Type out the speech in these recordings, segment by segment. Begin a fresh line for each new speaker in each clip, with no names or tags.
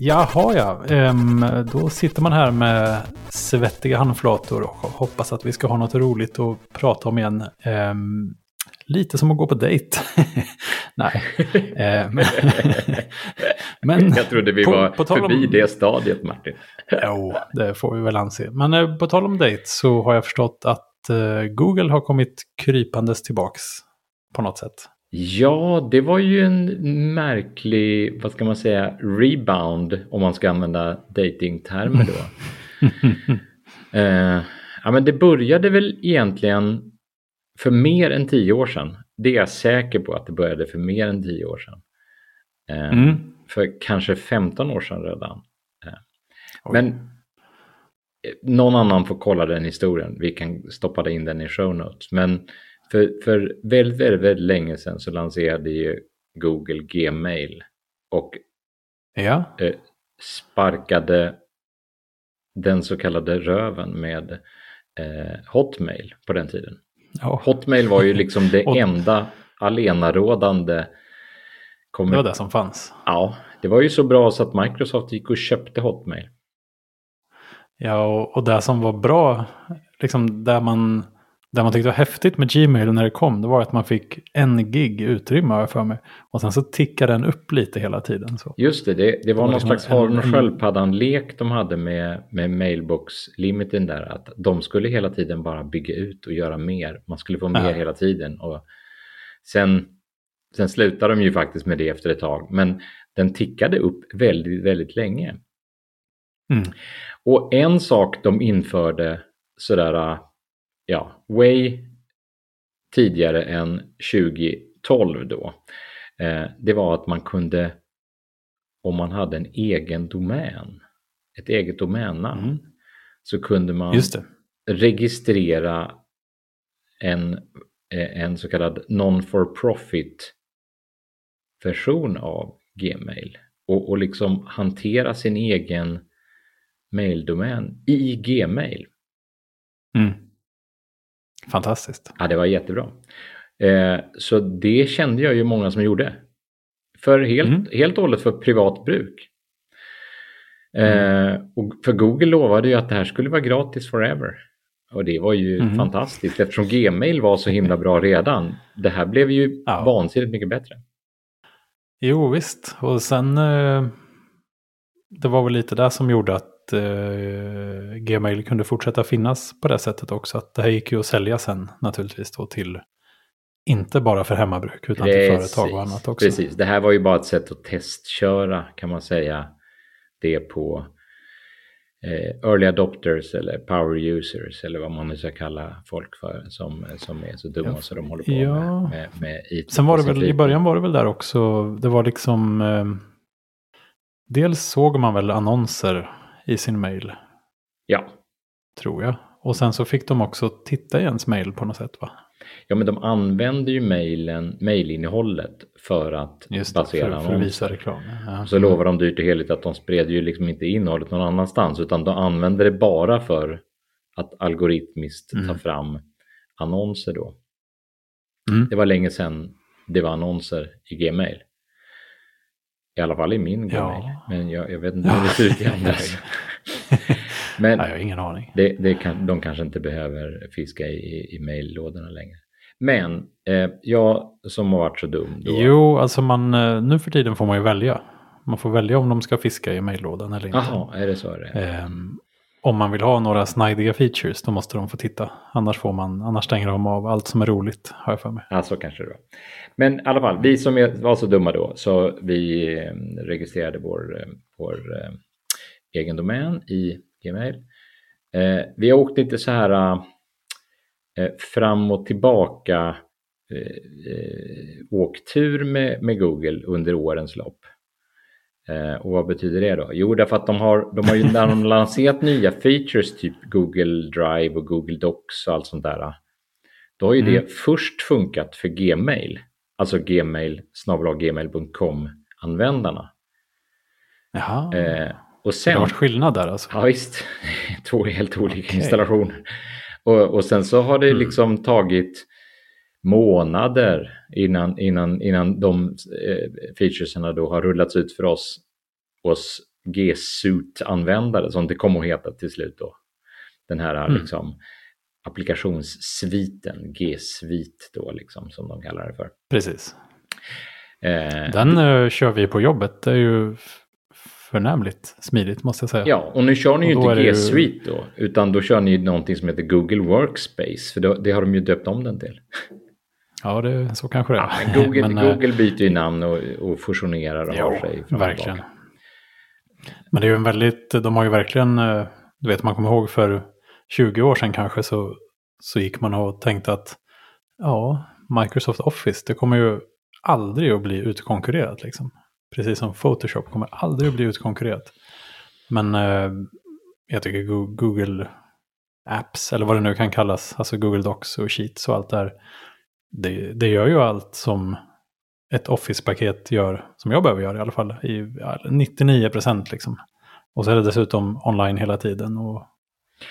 Jaha ja, ehm, då sitter man här med svettiga handflator och hoppas att vi ska ha något roligt att prata om igen. Ehm, lite som att gå på dejt. Nej. Ehm,
men jag trodde vi på, var på förbi om... det stadiet Martin.
jo, det får vi väl anse. Men eh, på tal om dejt så har jag förstått att eh, Google har kommit krypandes tillbaks på något sätt.
Ja, det var ju en märklig, vad ska man säga, rebound om man ska använda datingtermer då. eh, ja, men det började väl egentligen för mer än tio år sedan. Det är jag säker på att det började för mer än tio år sedan. Eh, mm. För kanske 15 år sedan redan. Eh, men eh, någon annan får kolla den historien. Vi kan stoppa in den i show notes. Men för, för väldigt, väldigt, väldigt länge sedan så lanserade ju Google Gmail och
ja.
eh, sparkade den så kallade röven med eh, Hotmail på den tiden. Ja. Hotmail var ju liksom det enda alenarådande.
Kommer... Det var det som fanns.
Ja, det var ju så bra så att Microsoft gick och köpte Hotmail.
Ja, och, och det som var bra, liksom där man det man tyckte var häftigt med Gmail när det kom, det var att man fick en gig utrymme för mig. Och sen så tickade den upp lite hela tiden. Så.
Just det, det, det var, någon liksom slags Arn sköldpaddan-lek de hade med, med mailbox-limiten där. Att de skulle hela tiden bara bygga ut och göra mer. Man skulle få mer ja. hela tiden. Och sen, sen slutade de ju faktiskt med det efter ett tag. Men den tickade upp väldigt, väldigt länge. Mm. Och en sak de införde sådär ja, way tidigare än 2012 då, eh, det var att man kunde, om man hade en egen domän, ett eget domännamn, mm. så kunde man registrera en, eh, en så kallad non-for-profit version av Gmail och, och liksom hantera sin egen maildomän i Gmail.
Mm. Fantastiskt.
Ja, det var jättebra. Eh, så det kände jag ju många som gjorde. För helt, mm. helt och hållet för privat bruk. Eh, mm. och för Google lovade ju att det här skulle vara gratis forever. Och det var ju mm. fantastiskt eftersom Gmail var så himla bra redan. Det här blev ju ja. vansinnigt mycket bättre.
Jo visst, och sen eh, det var väl lite det som gjorde att eh, Gmail kunde fortsätta finnas på det sättet också. Att det här gick ju att sälja sen naturligtvis då till inte bara för hemmabruk utan precis, till företag och annat också.
Precis, det här var ju bara ett sätt att testköra kan man säga det på eh, early adopters eller power users eller vad man nu ska kalla folk för som, som är så dumma ja, så de håller på ja. med, med, med IT.
Sen var det väl, i början var det väl där också, det var liksom, eh, dels såg man väl annonser i sin mail.
Ja.
Tror jag. Och sen så fick de också titta i ens mail på något sätt va?
Ja men de använder ju mailen, mailinnehållet för att
Just det, basera för, för att visa reklam.
Ja. Så lovar de dyrt och heligt att de spred ju liksom inte innehållet någon annanstans utan de använder det bara för att algoritmiskt mm. ta fram annonser då. Mm. Det var länge sedan det var annonser i Gmail. I alla fall i min. Ja. Men jag, jag, vet inte hur det ser ut i andra.
Men Nej, jag har ingen aning.
Det, det kan, de kanske inte behöver fiska i, i mejllådorna längre. Men eh, jag som har varit så dum. Då...
Jo, alltså man, eh, nu för tiden får man ju välja. Man får välja om de ska fiska i mejllådan eller inte.
Jaha, är det så? Är det?
Om man vill ha några snajdiga features då måste de få titta. Annars, får man, annars stänger de av allt som är roligt har jag för mig.
Ja, så kanske det var. Men i alla fall, vi som var så dumma då så vi eh, registrerade vår, eh, vår eh, egen domän i Gmail. Eh, vi har åkt lite så här eh, eh fram och tillbaka eh, åktur med, med Google under årens lopp. Eh, och vad betyder det då? Jo, därför att de har, de har ju när de lanserat nya features, typ Google Drive och Google Docs och allt sånt där. Då har ju mm. det först funkat för Gmail, alltså gmail, gmail.com användarna.
Jaha. Eh, och sen, det har varit skillnad där alltså?
Ja, visst. Två helt olika okay. installationer. Och, och sen så har det mm. liksom tagit månader innan, innan, innan de eh, då har rullats ut för oss, oss G-Suite-användare som det kom att heta till slut då. Den här mm. liksom, applikationssviten, G-Suite då liksom som de kallar det för.
Precis. Eh, Den uh, kör vi på jobbet, det är ju förnämligt smidigt måste jag säga.
Ja, och nu kör ni ju inte G-Suite ju... då, utan då kör ni någonting som heter Google Workspace, för då, det har de ju döpt om den till.
Ja, det, så kanske det är.
Ja, Google, men, eh, Google byter ju namn och, och fusionerar och
jo, har sig. Verkligen. Men det är ju en väldigt, de har ju verkligen, eh, du vet man kommer ihåg för 20 år sedan kanske så, så gick man och tänkte att ja, Microsoft Office, det kommer ju aldrig att bli utkonkurrerat liksom. Precis som Photoshop kommer aldrig att bli utkonkurrerat. Men eh, jag tycker Google Apps, eller vad det nu kan kallas, alltså Google Docs och Sheets och allt det här, det, det gör ju allt som ett Office-paket gör, som jag behöver göra i alla fall, i 99 procent liksom. Och så är det dessutom online hela tiden och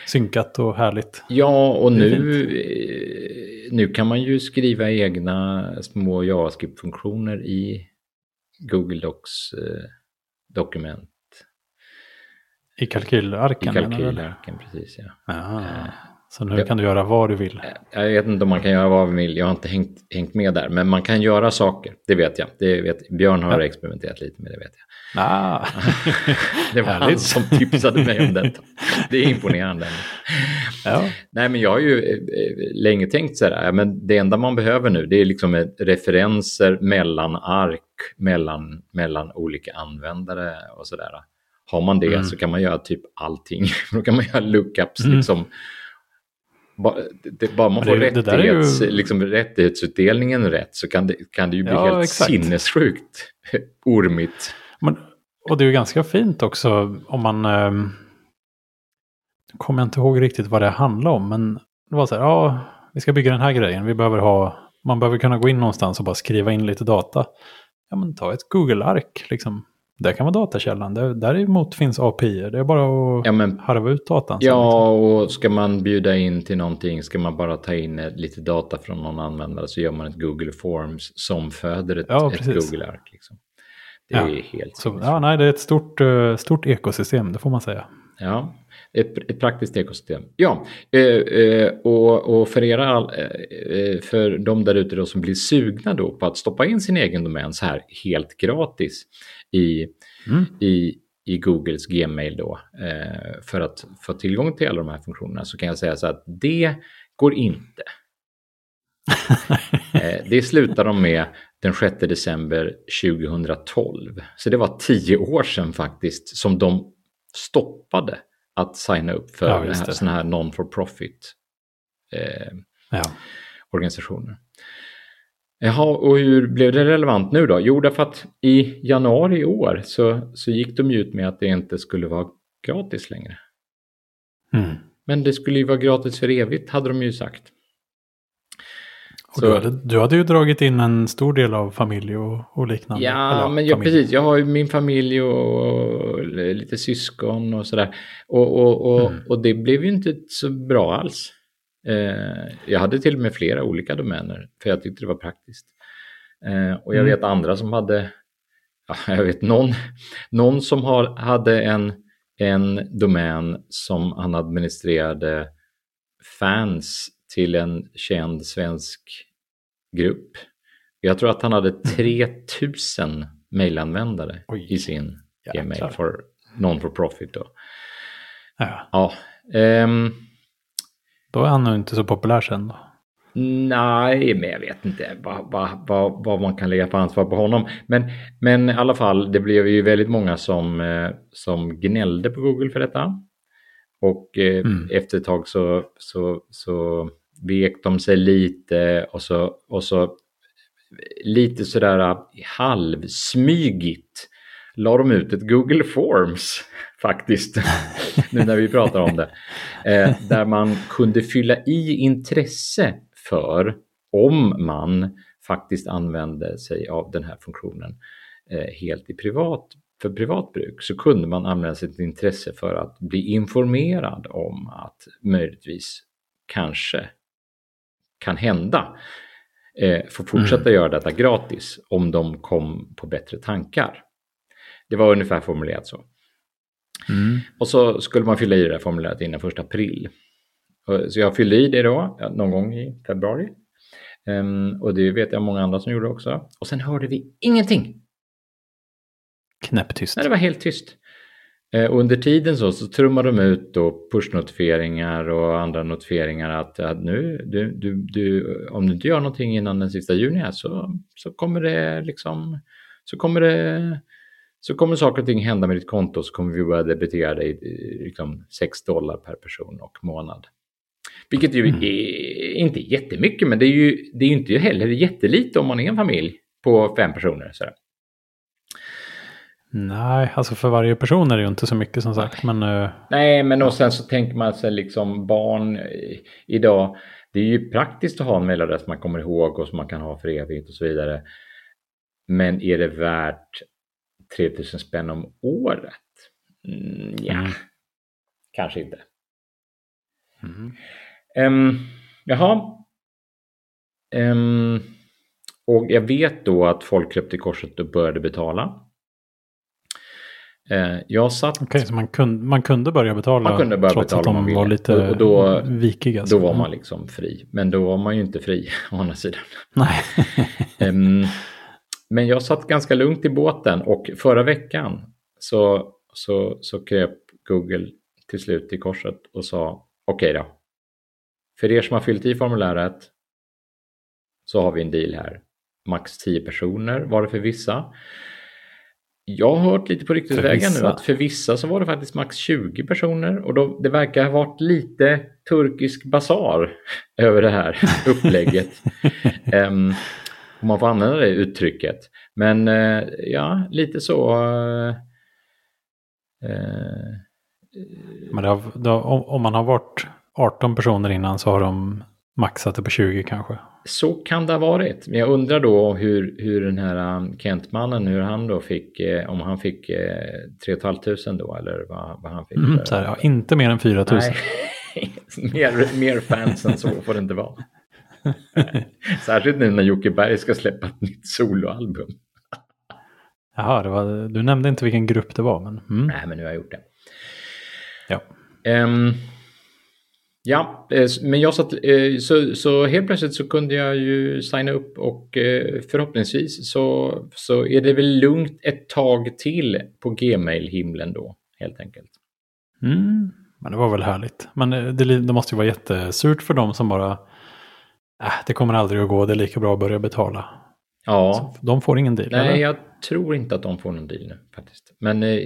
synkat och härligt.
Ja, och nu, eh, nu kan man ju skriva egna små JavaScript-funktioner i Google Docs-dokument.
I kalkylarken?
I kalkylarken, precis ja.
Aha. Eh, så nu kan du göra vad du vill?
Jag vet inte om man kan göra vad man vill. Jag har inte hängt, hängt med där. Men man kan göra saker. Det vet jag. Det vet, Björn har ja. experimenterat lite med det vet jag.
Ah.
det var han som tipsade mig om detta. Det är imponerande.
Ja.
Nej, men jag har ju eh, länge tänkt så här. Men det enda man behöver nu det är liksom referenser mellan ark, mellan, mellan olika användare och så där. Har man det mm. så kan man göra typ allting. Då kan man göra lookups mm. liksom det, bara man får det, rättighets, det ju... liksom, rättighetsutdelningen rätt så kan det, kan det ju bli ja, helt exakt. sinnessjukt ormigt.
Men, och det är ju ganska fint också om man... Eh, kommer jag inte ihåg riktigt vad det handlar om, men det var så här, ja, vi ska bygga den här grejen, vi behöver ha, man behöver kunna gå in någonstans och bara skriva in lite data. Ja, men ta ett Google-ark, liksom. Det kan vara datakällan. Där, däremot finns API. Det är bara att ja, men, harva ut datan.
Ja, liksom. och ska man bjuda in till någonting, ska man bara ta in lite data från någon användare så gör man ett Google Forms som föder ett, ja, ett Google-ark. Liksom. Det ja. är helt...
Så, ja, nej, det är ett stort, uh, stort ekosystem, det får man säga.
Ja, ett, ett praktiskt ekosystem. Ja, eh, eh, och, och, för, era, eh, för de där ute som blir sugna då på att stoppa in sin egen domän så här helt gratis i, mm. i, i Googles Gmail då eh, för att få tillgång till alla de här funktionerna så kan jag säga så att det går inte. eh, det slutar de med den 6 december 2012. Så det var tio år sedan faktiskt som de stoppade att signa upp för ja, sådana här non-for-profit eh, ja. organisationer. Jaha, och hur blev det relevant nu då? Jo, därför att i januari i år så, så gick de ut med att det inte skulle vara gratis längre.
Mm.
Men det skulle ju vara gratis för evigt, hade de ju sagt.
Du, hade, du hade ju dragit in en stor del av familj och, och liknande.
Ja, Eller, men jag, precis. Jag har ju min familj och, och lite syskon och sådär. Och, och, och, mm. och det blev ju inte så bra alls. Eh, jag hade till och med flera olika domäner för jag tyckte det var praktiskt. Eh, och jag mm. vet andra som hade, ja, jag vet någon, någon som har, hade en, en domän som han administrerade fans till en känd svensk grupp. Jag tror att han hade 3000 mm. mejlanvändare i sin Gmail för non-for-profit. Då.
Ja.
ja um,
då är han nog inte så populär sen då.
Nej, men jag vet inte vad, vad, vad, vad man kan lägga för ansvar på honom. Men, men i alla fall, det blev ju väldigt många som, eh, som gnällde på Google för detta. Och eh, mm. efter ett tag så, så, så vek de sig lite och så, och så lite sådär äh, halvsmygigt la de ut ett Google Forms faktiskt, nu när vi pratar om det, eh, där man kunde fylla i intresse för om man faktiskt använde sig av den här funktionen eh, helt i privat, för privat bruk så kunde man använda sitt intresse för att bli informerad om att möjligtvis kanske kan hända eh, få fortsätta mm. göra detta gratis om de kom på bättre tankar. Det var ungefär formulerat så. Mm. Och så skulle man fylla i det här formuläret innan första april. Så jag fyllde i det då, någon gång i februari. Um, och det vet jag många andra som gjorde också. Och sen hörde vi ingenting.
Knäpptyst.
Nej, det var helt tyst. Uh, under tiden så, så trummade de ut då pushnotifieringar och andra notifieringar att, att nu, du, du, du, om du inte gör någonting innan den sista juni här så, så kommer det liksom, så kommer det så kommer saker och ting hända med ditt konto så kommer vi börja debitera dig liksom 6 dollar per person och månad. Vilket ju mm. är inte jättemycket, men det är ju det är inte heller jättelite om man är en familj på fem personer. Så.
Nej, alltså för varje person är det ju inte så mycket som sagt. Men, uh...
Nej, men och sen så tänker man sig liksom barn idag. Det är ju praktiskt att ha en mejladress man kommer ihåg och som man kan ha för evigt och så vidare. Men är det värt 3000 spänn om året? Mm, ja, mm. kanske inte. Mm. Um, jaha. Um, och jag vet då att folk kröp korset och började betala. Uh, jag satt...
Okej, okay, så man kunde, man kunde börja betala
man kunde börja trots betala
att de var lite och, då, vikiga?
Då var man liksom fri. Men då var man ju inte fri å andra sidan.
Nej.
um, men jag satt ganska lugnt i båten och förra veckan så, så, så kröp Google till slut i korset och sa okej okay då, för er som har fyllt i formuläret så har vi en deal här. Max 10 personer var det för vissa. Jag har hört lite på ryktesvägen nu att för vissa så var det faktiskt max 20 personer och då, det verkar ha varit lite turkisk basar över det här upplägget. um, om man får använda det uttrycket. Men uh, ja, lite så. Uh,
uh, Men har, det har, om man har varit 18 personer innan så har de maxat det på 20 kanske.
Så kan det ha varit. Men jag undrar då hur, hur den här um, Kentmannen, hur han då fick, eh, om han fick eh, 3 500 då eller vad, vad han fick.
Mm, här, ja, inte mer än 4 000. Nej,
mer, mer fans än så får det inte vara. Särskilt nu när Jocke Berg ska släppa ett nytt soloalbum.
Jaha, det var, du nämnde inte vilken grupp det var. Men,
mm. Nej, men nu har jag gjort det.
Ja.
Um, Ja, eh, men jag satt, eh, så, så helt plötsligt så kunde jag ju signa upp och eh, förhoppningsvis så, så är det väl lugnt ett tag till på Gmail-himlen då, helt enkelt.
Mm, men det var väl härligt. Men det, det måste ju vara jättesurt för dem som bara, äh, det kommer aldrig att gå, det är lika bra att börja betala.
Ja.
Så de får ingen deal?
Nej, eller? jag tror inte att de får någon deal nu faktiskt. Men eh,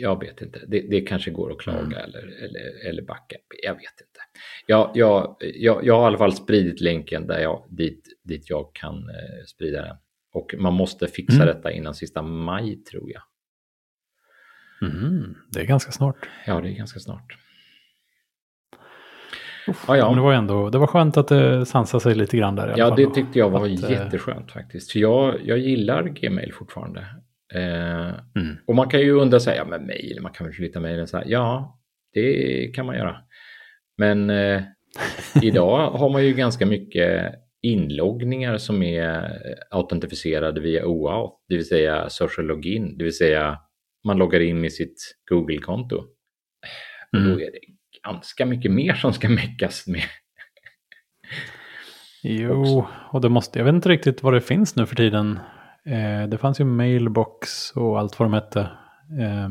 jag vet inte. Det, det, kanske går att klaga mm. eller, eller, eller backa. Jag vet inte. Jag, jag, jag, jag har i alla fall spridit länken där jag, dit, dit jag kan eh, sprida den. Och man måste fixa mm. detta innan sista maj tror jag.
Mm, det är ganska snart.
Ja, det är ganska snart.
Ja, ja. Men det var ändå det var skönt att det sansade sig lite grann där.
ja, det tyckte jag var att, eh, jätteskönt faktiskt. För jag, jag gillar Gmail fortfarande. Eh, mm. Och man kan ju undra sig, ja men mejl, man kan väl flytta mejlen så här. Ja, det kan man göra. Men eh, idag har man ju ganska mycket inloggningar som är autentifierade via OAuth, det vill säga social login, det vill säga man loggar in med sitt Google-konto. Mm. Då är det ganska mycket mer som ska meckas med.
jo, och det måste, jag vet inte riktigt vad det finns nu för tiden. Eh, det fanns ju mailbox och allt vad de hette. Eh,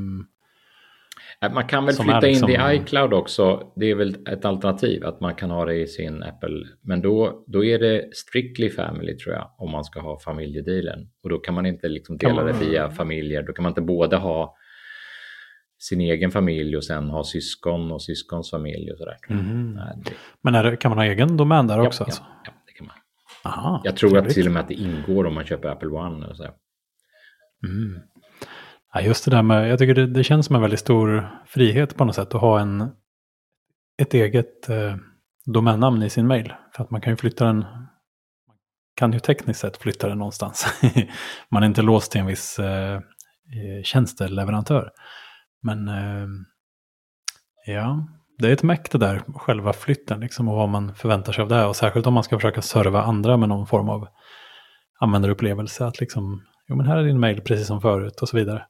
man kan väl flytta liksom... in det i iCloud också. Det är väl ett alternativ att man kan ha det i sin Apple. Men då, då är det strictly family tror jag om man ska ha familjedealen. Och då kan man inte liksom dela man... det via familjer. Då kan man inte både ha sin egen familj och sen ha syskon och syskons familj och sådär.
Mm. det... Men det, kan man ha egen domän där
ja,
också? Alltså?
Ja, ja, det kan man.
Aha,
jag tror trevligt. att till och med att det ingår om man köper Apple One. Och så.
Mm. Ja, just det där med, jag tycker det, det, känns som en väldigt stor frihet på något sätt att ha en, ett eget eh, domännamn i sin mail. För att man kan ju flytta den, man kan ju tekniskt sett flytta den någonstans. man är inte låst till en viss eh, eh tjänsteleverantör. Men eh, ja, det är ett mäkt det där, själva flytten liksom och vad man förväntar sig av det här. Och särskilt om man ska försöka serva andra med någon form av användarupplevelse. Att liksom, jo men här är din mail precis som förut och så vidare.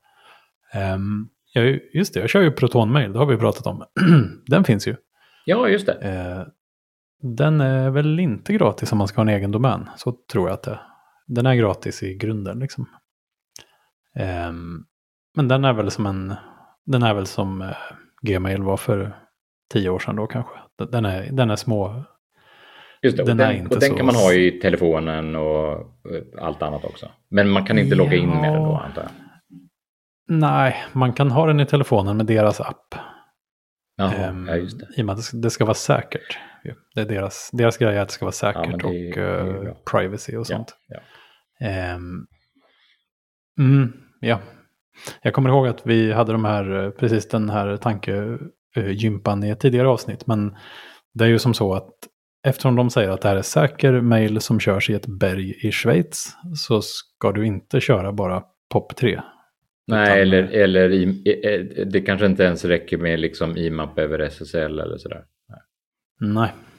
Um, Ja, just det. Jag kör ju ProtonMail, det har vi pratat om. den finns ju.
Ja, just det.
Eh, den är väl inte gratis om man ska ha en egen domän. Så tror jag att det är. Den är gratis i grunden liksom. Eh, men den är väl som en... Den är väl som eh, Gmail var för tio år sedan då kanske. Den är, den är små.
Just det, den, den, och den kan man ha i telefonen och allt annat också. Men man kan inte ja. logga in med den då antar jag.
Nej, man kan ha den i telefonen med deras app.
Jaha, um, ja, just det. I
och med att det ska vara säkert. Det är deras, deras grej att det ska vara säkert ja, och uh, privacy och sånt. Ja, ja. Um, mm, ja. Jag kommer ihåg att vi hade de här, eh, precis den här tankegympan i ett tidigare avsnitt. Men det är ju som så att eftersom de säger att det här är säker mail som körs i ett berg i Schweiz så ska du inte köra bara POP3
Nej, eller, eller i, det kanske inte ens räcker med liksom IMAP över SSL eller sådär.
Nej, um,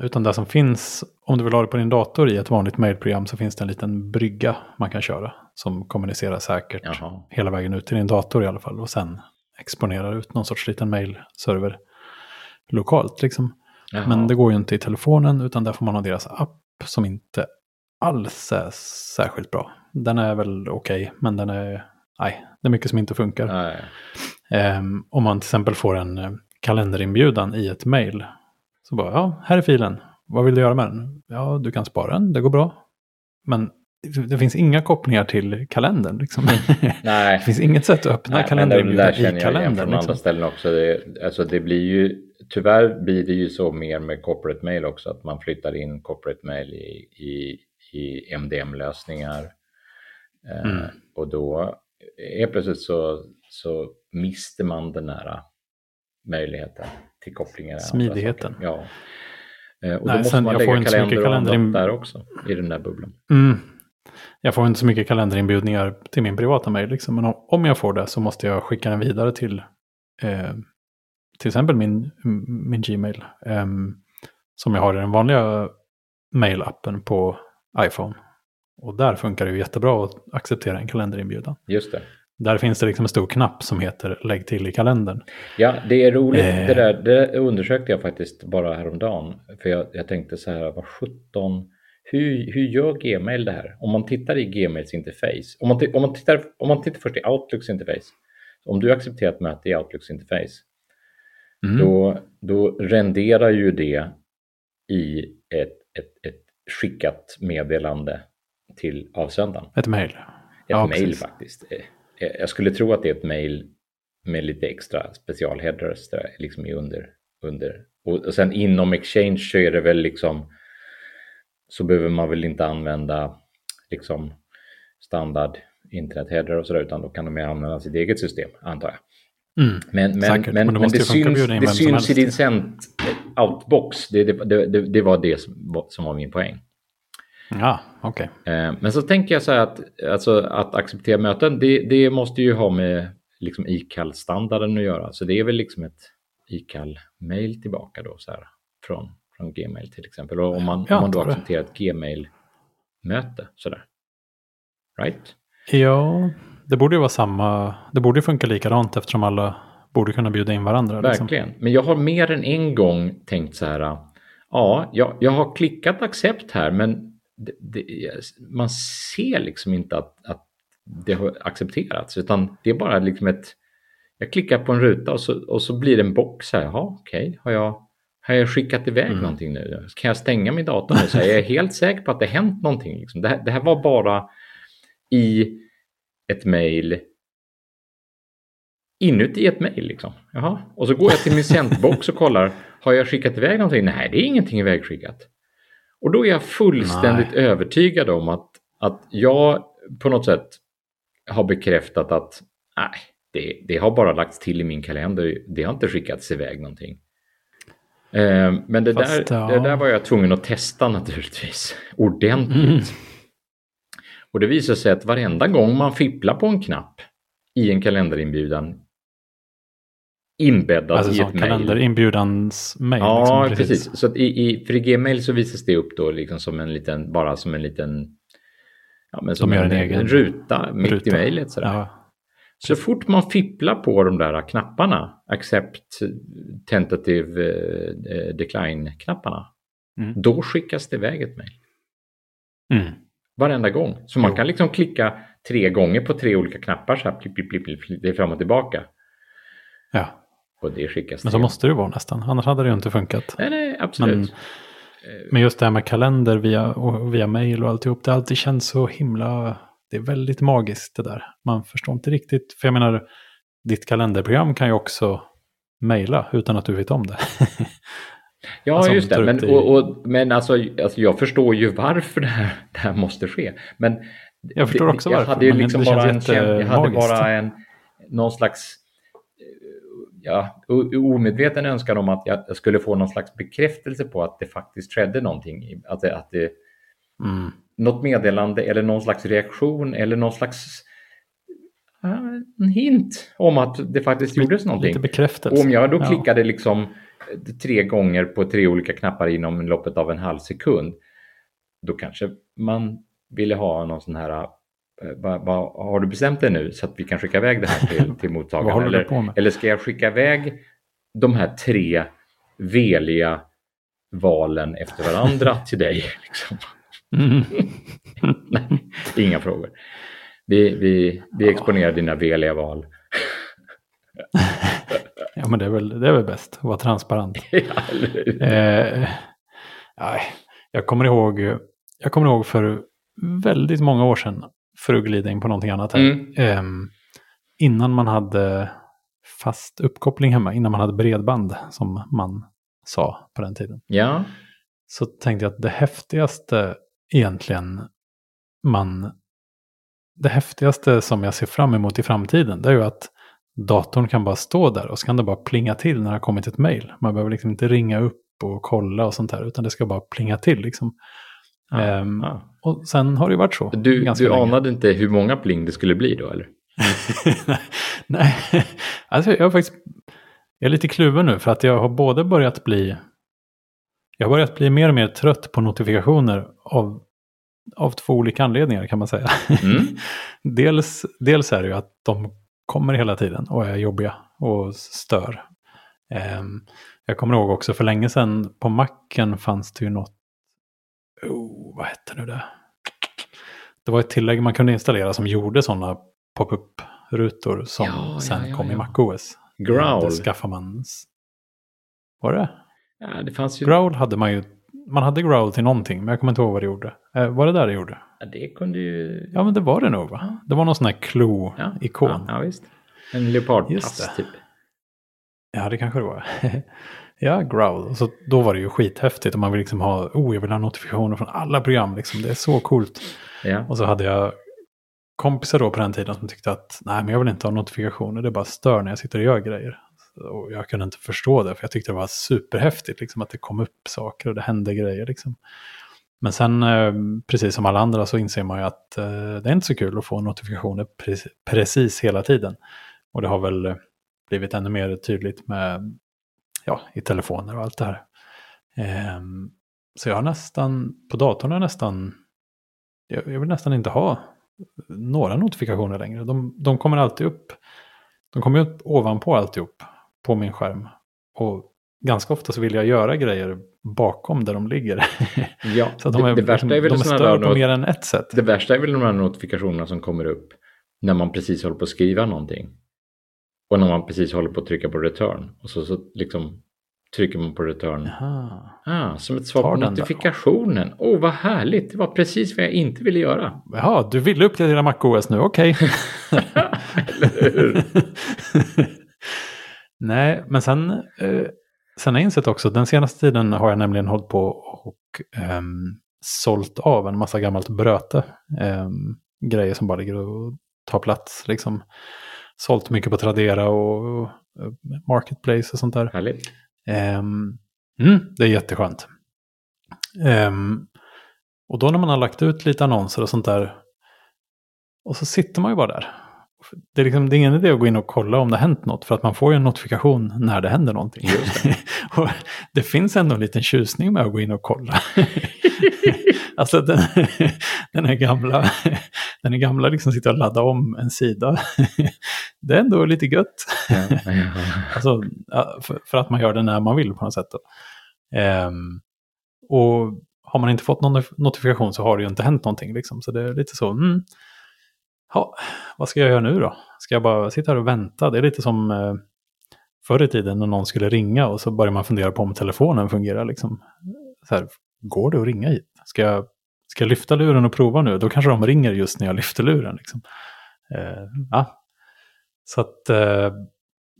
utan det som finns, om du vill ha det på din dator i ett vanligt mailprogram så finns det en liten brygga man kan köra som kommunicerar säkert Jaha. hela vägen ut till din dator i alla fall och sen exponerar ut någon sorts liten mailserver lokalt liksom. Jaha. Men det går ju inte i telefonen utan där får man ha deras app som inte alls är särskilt bra. Den är väl okej, okay, men den är nej, det är mycket som inte funkar. Um, om man till exempel får en uh, kalenderinbjudan i ett mail. Så bara, ja, här är filen. Vad vill du göra med den? Ja, du kan spara den, det går bra. Men det finns inga kopplingar till kalendern. Liksom.
Nej.
det finns inget sätt att öppna kalenderinbjudan i kalendern. Jag från
liksom. andra ställen också. Det, alltså det blir ju, tyvärr blir det ju så mer med corporate mail också, att man flyttar in corporate mail i, i, i MDM-lösningar. Eh, mm. Uh, och då helt plötsligt så, så mister man den här möjligheten till kopplingar.
Smidigheten.
Ja. Eh, och Nej, då måste man lägga kalender och annat där också, i den där bubblan.
Mm. Jag får inte så mycket kalenderinbjudningar till min privata mejl, liksom. men om jag får det så måste jag skicka den vidare till eh, till exempel min, min Gmail. Eh, som jag har i den vanliga mailappen på iPhone. Och där funkar det ju jättebra att acceptera en kalenderinbjudan.
Just det.
Där finns det liksom en stor knapp som heter lägg till i kalendern.
Ja, det är roligt. Eh. Det, där, det undersökte jag faktiskt bara häromdagen. För jag, jag tänkte så här, vad 17, hur, hur gör Gmail det här? Om man tittar i Gmails interface, om man, om man, tittar, om man tittar först i Outlooks interface, om du accepterar ett möte i Outlooks interface, mm. då, då renderar ju det i ett, ett, ett skickat meddelande till avsändaren.
Ett mail. Ett
ja, mail faktiskt. Eh, jag skulle tro att det är ett mail med lite extra specialheaders där liksom under. under. Och, sen inom Exchange så är det väl liksom så behöver man väl inte använda liksom standard internetheader och sådär utan då kan de använda sitt eget system antar jag.
Mm,
men, men, men, men, det, det syns, det syns i din sent outbox. Det, det, det, det, var det som var min poäng.
Ja, okej.
Okay. Eh, men så tänker jag så här att, alltså, att acceptera möten, det, det måste ju ha med liksom ICAL-standarden att göra. Så det är väl liksom ett ICAL-mail tillbaka då så här, från, från Gmail till exempel. Och om man, om man då accepterar ett Gmail-möte sådär. Right?
Ja, det borde ju vara samma. Det borde funka likadant eftersom alla borde kunna bjuda in varandra.
Liksom. Verkligen. Liksom. Men jag har mer än en gång tänkt så här. Ja, jag, jag har klickat accept här, men det, det, man ser liksom inte att, att det har accepterats utan det är bara liksom ett jag klickar på en ruta och så, och så blir det en box här. Jaha, okej, okay. har, jag, har jag skickat iväg mm. någonting nu? Kan jag stänga min dator nu? Så jag är helt säker på att det hänt någonting. Liksom. Det, här, det här var bara i ett mejl inuti ett mejl. Liksom. Och så går jag till min sendbox och kollar. Har jag skickat iväg någonting? Nej, det är ingenting ivägskickat. Och då är jag fullständigt Nej. övertygad om att, att jag på något sätt har bekräftat att nej, det, det har bara lagts till i min kalender. Det har inte skickats iväg någonting. Eh, men det, Fast, där, ja. det där var jag tvungen att testa naturligtvis ordentligt. Mm. Och det visar sig att varenda gång man fipplar på en knapp i en kalenderinbjudan inbäddad alltså i ett mejl.
Kalenderinbjudans.
Ja, liksom, precis. precis. Så i, i, för i Gmail så visas det upp då liksom som en liten, bara som en liten, ja men som en, en, egen en ruta mitt ruta. i mejlet. Ja. Så fort man fipplar på de där knapparna, accept, tentative, eh, decline-knapparna, mm. då skickas det iväg ett mejl. Mm. Varenda gång. Så man jo. kan liksom klicka tre gånger på tre olika knappar så här, det är fram och tillbaka.
Ja.
Och det skickas
Men så måste det vara nästan, annars hade det ju inte funkat.
Nej, nej, absolut. Men,
men just det här med kalender via, och via mail och alltihop, det alltid känts så himla det är väldigt magiskt det där. Man förstår inte riktigt, för jag menar, ditt kalenderprogram kan ju också mejla utan att du vet om det.
ja, alltså, just det. Men, i... och, och, men alltså, alltså, jag förstår ju varför det här, det här måste ske. Men
jag förstår också
det,
varför.
Jag hade, liksom bara en, jag hade bara en, någon slags ja, omedveten önskan om att jag skulle få någon slags bekräftelse på att det faktiskt skedde någonting. Att det, att det, mm något meddelande eller någon slags reaktion eller någon slags en hint om att det faktiskt gjordes någonting. Lite
bekräftelse.
om jag då klickade ja. liksom eh, tre gånger på tre olika knappar inom loppet av en halv sekund, då kanske man ville ha någon sån här va, eh, va, har du bestämt dig nu så att vi kan skicka iväg det här till, till mottagaren? eller, eller ska jag skicka iväg de här tre veliga valen efter varandra till dig? Liksom? Mm. Nej, inga frågor. Vi, vi, vi exponerar dina veliga val.
ja, men det är väl, det är väl bäst att vara transparent. ja, eh, jag, kommer ihåg, jag kommer ihåg för väldigt många år sedan, för att glida in på någonting annat här, mm. eh, innan man hade fast uppkoppling hemma, innan man hade bredband som man sa på den tiden.
Ja.
Så tänkte jag att det häftigaste egentligen man... Det häftigaste som jag ser fram emot i framtiden det är ju att datorn kan bara stå där och så kan det bara plinga till när det har kommit ett mail. Man behöver liksom inte ringa upp och kolla och sånt där utan det ska bara plinga till liksom. Ehm, ja. Och sen har det ju varit så.
Du, du anade inte hur många pling det skulle bli då eller?
Nej, alltså jag, är faktiskt jag är lite kluven nu för att jag har både börjat bli jag har börjat bli mer och mer trött på notifikationer av, av två olika anledningar kan man säga. Mm. dels, dels är det ju att de kommer hela tiden och är jobbiga och stör. Um, jag kommer ihåg också för länge sedan på macken fanns det ju något, oh, vad hette nu det? Det var ett tillägg man kunde installera som gjorde sådana pop-up-rutor som ja, sen ja, ja, kom i MacOS.
Growl. Det
skaffar man. Var det?
Ja, det fanns ju...
Growl hade man ju. Man hade growl till någonting, men jag kommer inte ihåg vad det gjorde. Eh, var det där det gjorde?
Ja, det kunde ju...
Ja, men det var det nog va? Det var någon sån här klo-ikon.
Ja, ja, visst. En leopardpass typ.
Ja, det kanske det var. ja, growl. Så då var det ju skithäftigt och man vill liksom ha, oh, jag vill ha notifikationer från alla program liksom. Det är så coolt.
Ja.
Och så hade jag kompisar då på den tiden som tyckte att nej, men jag vill inte ha notifikationer, det bara stör när jag sitter och gör grejer. Och jag kunde inte förstå det, för jag tyckte det var superhäftigt liksom, att det kom upp saker och det hände grejer. Liksom. Men sen, eh, precis som alla andra, så inser man ju att eh, det är inte så kul att få notifikationer precis, precis hela tiden. Och det har väl blivit ännu mer tydligt med, ja, i telefoner och allt det här. Ehm, så jag har nästan, på datorn har jag nästan, jag, jag vill nästan inte ha några notifikationer längre. De, de kommer alltid upp. De kommer upp ovanpå alltihop på min skärm. Och ganska ofta så vill jag göra grejer bakom där de ligger.
Ja, så de är, det, värsta är väl de är större
på mer än ett sätt.
Det värsta är väl de här notifikationerna som kommer upp när man precis håller på att skriva någonting. Och när man precis håller på att trycka på return. Och så, så liksom trycker man på return. Ah, som ett svar på notifikationen. Åh, oh, vad härligt. Det var precis vad jag inte ville göra.
Jaha, du ville uppdatera MacOS nu, okej. Okay. Eller hur? Nej, men sen, eh, sen har jag insett också, den senaste tiden har jag nämligen hållit på och eh, sålt av en massa gammalt bröte. Eh, grejer som bara ligger och tar plats. Liksom. Sålt mycket på Tradera och, och Marketplace och sånt där.
Härligt.
Um, mm, det är jätteskönt. Um, och då när man har lagt ut lite annonser och sånt där. Och så sitter man ju bara där det, är liksom, det är ingen idé att gå in och kolla om det har hänt något. För att man får ju en notifikation när det händer någonting. Det. och det finns ändå en liten tjusning med att gå in och kolla. alltså den, den här gamla, den här gamla liksom sitta och ladda om en sida. det är ändå lite gött. Alltså, för, för, att man gör det när man vill på något sätt. Um, och har man inte fått någon notifikation så har det ju inte hänt någonting. Liksom. Så det är lite så, mm, ja, vad ska jag göra nu då? Ska jag bara sitta här och vänta? Det är lite som eh, förr i tiden när någon skulle ringa och så börjar man fundera på om telefonen fungerar. Liksom. Så här, går det att ringa hit? Ska jag, ska jag lyfta luren och prova nu? Då kanske de ringer just när jag lyfter luren. Liksom. Eh, ja. Så att eh,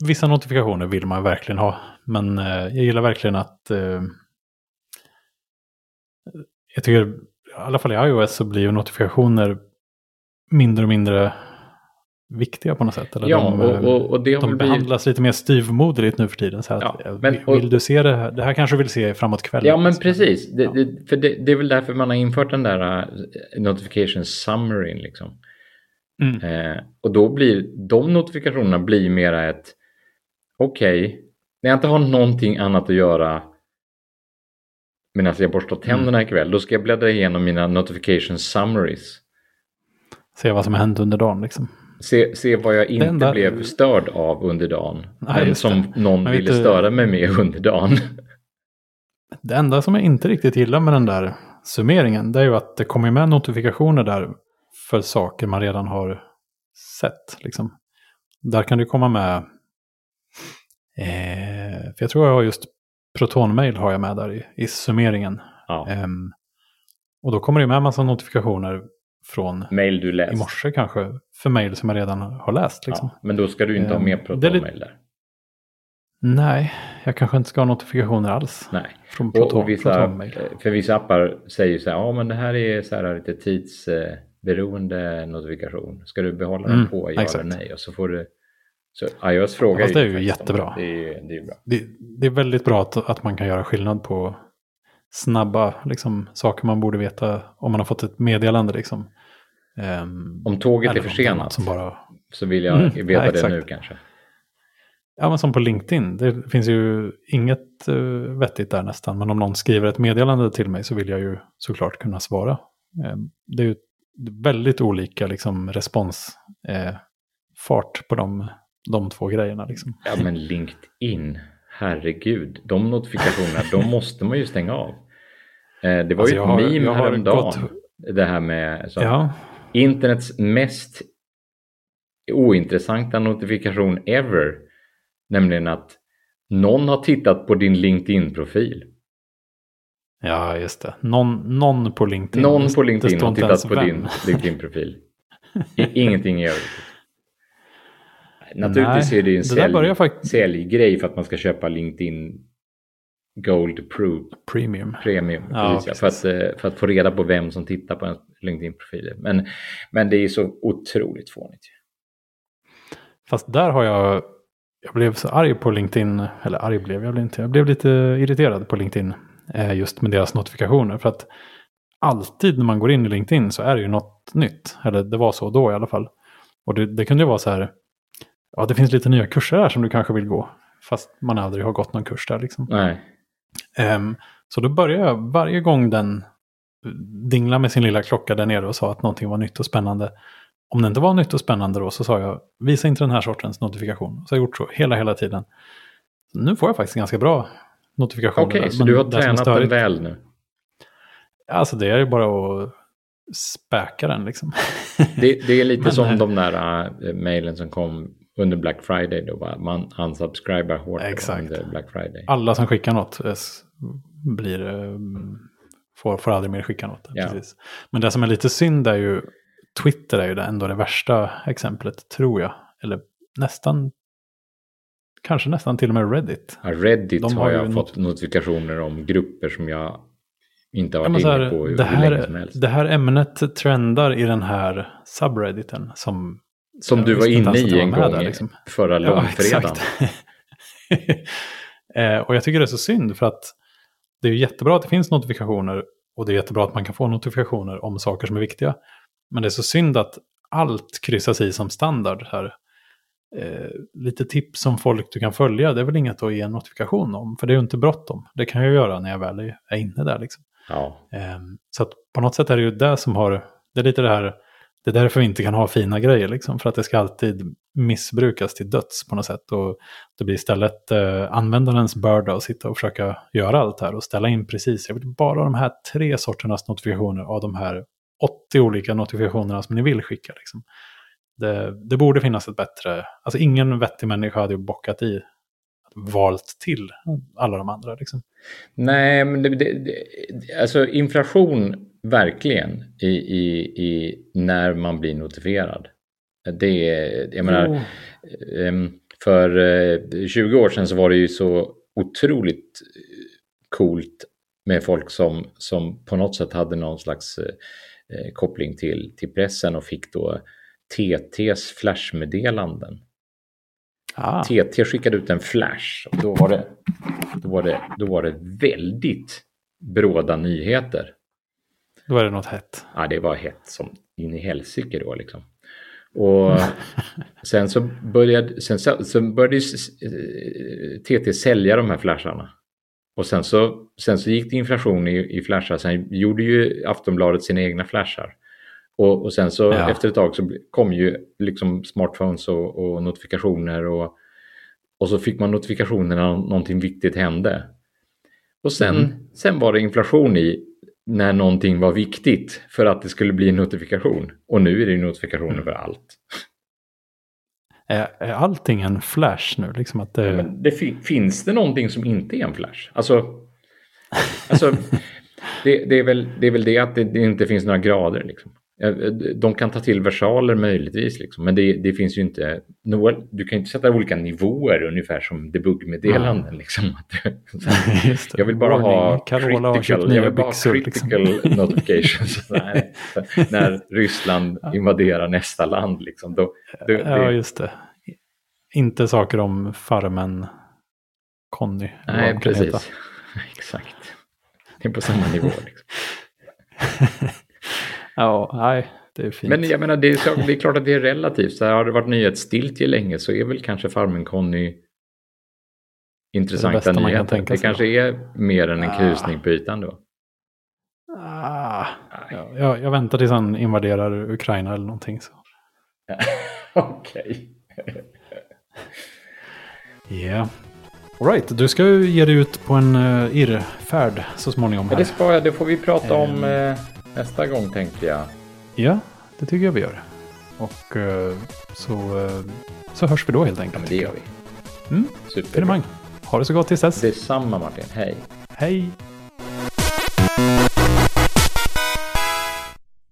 vissa notifikationer vill man verkligen ha. Men eh, jag gillar verkligen att eh, jag tycker, i alla fall i iOS så blir ju notifikationer mindre och mindre viktiga på något sätt. Eller
ja,
de,
och, och, och det
de behandlas lite mer styvmoderligt nu för tiden. Så ja, att, men, vill, vill du se det här? Det här kanske vill se framåt kvällen.
Ja, men precis. Det, det, för det, det, är väl därför man har infört den där uh, notification summary. Liksom. Mm. Eh, och då blir de notifikationerna blir mera ett okej, okay, när jag inte har någonting annat att göra medan jag borstar tänderna mm. ikväll, då ska jag bläddra igenom mina notification summaries.
Se vad som hänt under dagen liksom.
Se, se vad jag inte enda... blev störd av under dagen. Nej, som det. någon ville du... störa mig med under dagen.
Det enda som jag inte riktigt gillar med den där summeringen det är ju att det kommer med notifikationer där för saker man redan har sett. Liksom. Där kan det komma med, eh, för jag tror jag har just Protonmail har jag med där i, i summeringen. Ja. Um, och då kommer det med en massa notifikationer från
mail du läst.
i morse kanske. För mail som jag redan har läst. Liksom.
Ja, men då ska du inte ha med Protonmail där.
Nej, jag kanske inte ska ha notifikationer alls.
Nej,
från Proton,
och, vissa. För vissa appar säger så här, ja men det här är så här lite tidsberoende notifikation. Ska du behålla den mm, på, ja eller nej? Och så får du så iOS frågar
ja, det är ju jättebra.
Det är, det, är bra.
Det, det, är väldigt bra att, att man kan göra skillnad på snabba liksom, saker man borde veta om man har fått ett meddelande. Liksom.
Um, om tåget är försenat som bara... så vill jag mm, veta ja, det nu kanske.
Ja, men som på LinkedIn. Det finns ju inget uh, vettigt där nästan. Men om någon skriver ett meddelande till mig så vill jag ju såklart kunna svara. Um, det är ju väldigt olika liksom, responsfart uh, på de de två grejerna. Liksom.
Ja men LinkedIn, herregud, de notifikationerna, de måste man ju stänga av. Eh, det var alltså, ju ett har, meme häromdagen, gått... det här med så, ja. internets mest ointressanta notifikation ever, nämligen att någon har tittat på din LinkedIn-profil.
Ja, just det. Någon, någon på LinkedIn.
Någon på LinkedIn har tittat på vem. din LinkedIn-profil. Ingenting i övrigt. Naturligtvis Nej, är det en sälj, säljgrej för att man ska köpa LinkedIn Gold Pro
Premium.
Premium ja, precis, för, att, eh, för att få reda på vem som tittar på en LinkedIn-profil. Men, men det är så otroligt fånigt.
Fast där har jag, jag blev så arg på LinkedIn, eller arg blev jag inte, jag blev lite irriterad på LinkedIn eh, just med deras notifikationer. För att alltid när man går in i LinkedIn så är det ju något nytt. Eller det var så då i alla fall. Och det, det kunde ju vara så här, ja, det finns lite nya kurser där som du kanske vill gå. Fast man aldrig har gått någon kurs där liksom.
Nej.
Um, så då börjar jag varje gång den dingla med sin lilla klocka där nere och sa att någonting var nytt och spännande. Om det inte var nytt och spännande då så sa jag visa inte den här sortens notifikation. Så jag har gjort så hela, hela tiden. Nu får jag faktiskt ganska bra notifikationer.
Okej, okay, så du har tränat den väl nu?
Alltså det är ju bara att späka den liksom.
Det, det är lite Men, som eh, de där uh, mejlen som kom under Black Friday då va? man unsubscribar hårt
Exakt.
under Black Friday.
Alla som skickar något eh, blir, eh, får, får aldrig mer skicka något. Ja. Precis. Men det som är lite synd är ju Twitter är ju ändå det värsta exemplet tror jag. Eller nästan, kanske nästan till och med Reddit.
Ja, Reddit De har, har jag fått not notifikationer om grupper som jag inte har varit ja, inne på hur,
det här,
länge som helst.
Det här ämnet trendar i den här subredditen som
som du var inne i en gång där, liksom. förra långfredagen.
eh, och jag tycker det är så synd för att det är jättebra att det finns notifikationer och det är jättebra att man kan få notifikationer om saker som är viktiga. Men det är så synd att allt kryssas i som standard här. Eh, lite tips om folk du kan följa, det är väl inget att ge en notifikation om, för det är ju inte bråttom. Det kan jag göra när jag väl är inne där liksom.
Ja.
Eh, så att på något sätt är det ju det som har, det är lite det här, det är därför vi inte kan ha fina grejer liksom, för att det ska alltid missbrukas till döds på något sätt. Och det blir istället eh, användarens börda att sitta och försöka göra allt här och ställa in precis, jag vill bara de här tre sorternas notifikationer av de här 80 olika notifikationerna som ni vill skicka. Liksom. Det, det, borde finnas ett bättre, alltså ingen vettig människa hade ju bockat i, valt till alla de andra. Liksom.
Nej, men det, det, alltså inflation verkligen i, i, i när man blir notifierad. Det är, jag menar, oh. för 20 år sedan så var det ju så otroligt coolt med folk som, som på något sätt hade någon slags eh, koppling till, till pressen och fick då TTs flashmeddelanden. Ah. TT skickade ut en flash och då var det, då var det, då var det väldigt bråda nyheter.
Då var det något hett.
Ja, det var hett som in i helsike då liksom. Och sen så började, sen så, började TT sälja de här flasharna. Och sen så, sen så gick det inflation i, i flashar. Sen gjorde ju Aftonbladet sina egna flashar. Och, och sen så ja. efter ett tag så kom ju liksom smartphones och, och, notifikationer och, och så fick man notifikationer när någonting viktigt hände. Och sen, mm. sen var det inflation i när någonting var viktigt för att det skulle bli en notifikation. Och nu är det notifikationer mm. för allt.
Är, är allting en flash nu? Liksom att det...
Ja, det fi finns det någonting som inte är en flash? Alltså, alltså det, det, är väl, det är väl det att det, det inte finns några grader. Liksom. De kan ta till versaler möjligtvis, liksom, men det, det, finns ju inte... Du kan inte sätta olika nivåer ungefär som debuggmeddelanden. Mm. Liksom. jag vill bara ha Carola critical, jag vill bara byxor, liksom. critical liksom. notifications. När Ryssland invaderar nästa land. Liksom, då,
då, ja, just det. Inte saker om farmen Conny.
Nej, precis. Exakt. Det är på samma nivå. Liksom.
Ja, nej, det är fint.
Men jag menar, det är, det är klart att det är relativt. Så här, har det varit nyhetsstiltje länge så är väl kanske Farmen Conny intressanta det nyheter. Det kanske är mer än en ah. krusning på ytan då.
Ah. Ja, jag, jag, väntar tills han invaderar Ukraina eller någonting. Så.
Okej.
Ja. yeah. Alright, du ska ju ge dig ut på en uh, irrfärd så småningom. Här.
Ja, det ska jag. Det får vi prata om. Uh, nästa gång tänkte jag.
Ja, det tycker jag vi gör. Och uh, så, uh, så hörs vi då helt enkelt.
Ja, det gör vi.
Mm. Superbra. Ha det så gott tills dess.
Detsamma Martin. Hej.
Hej.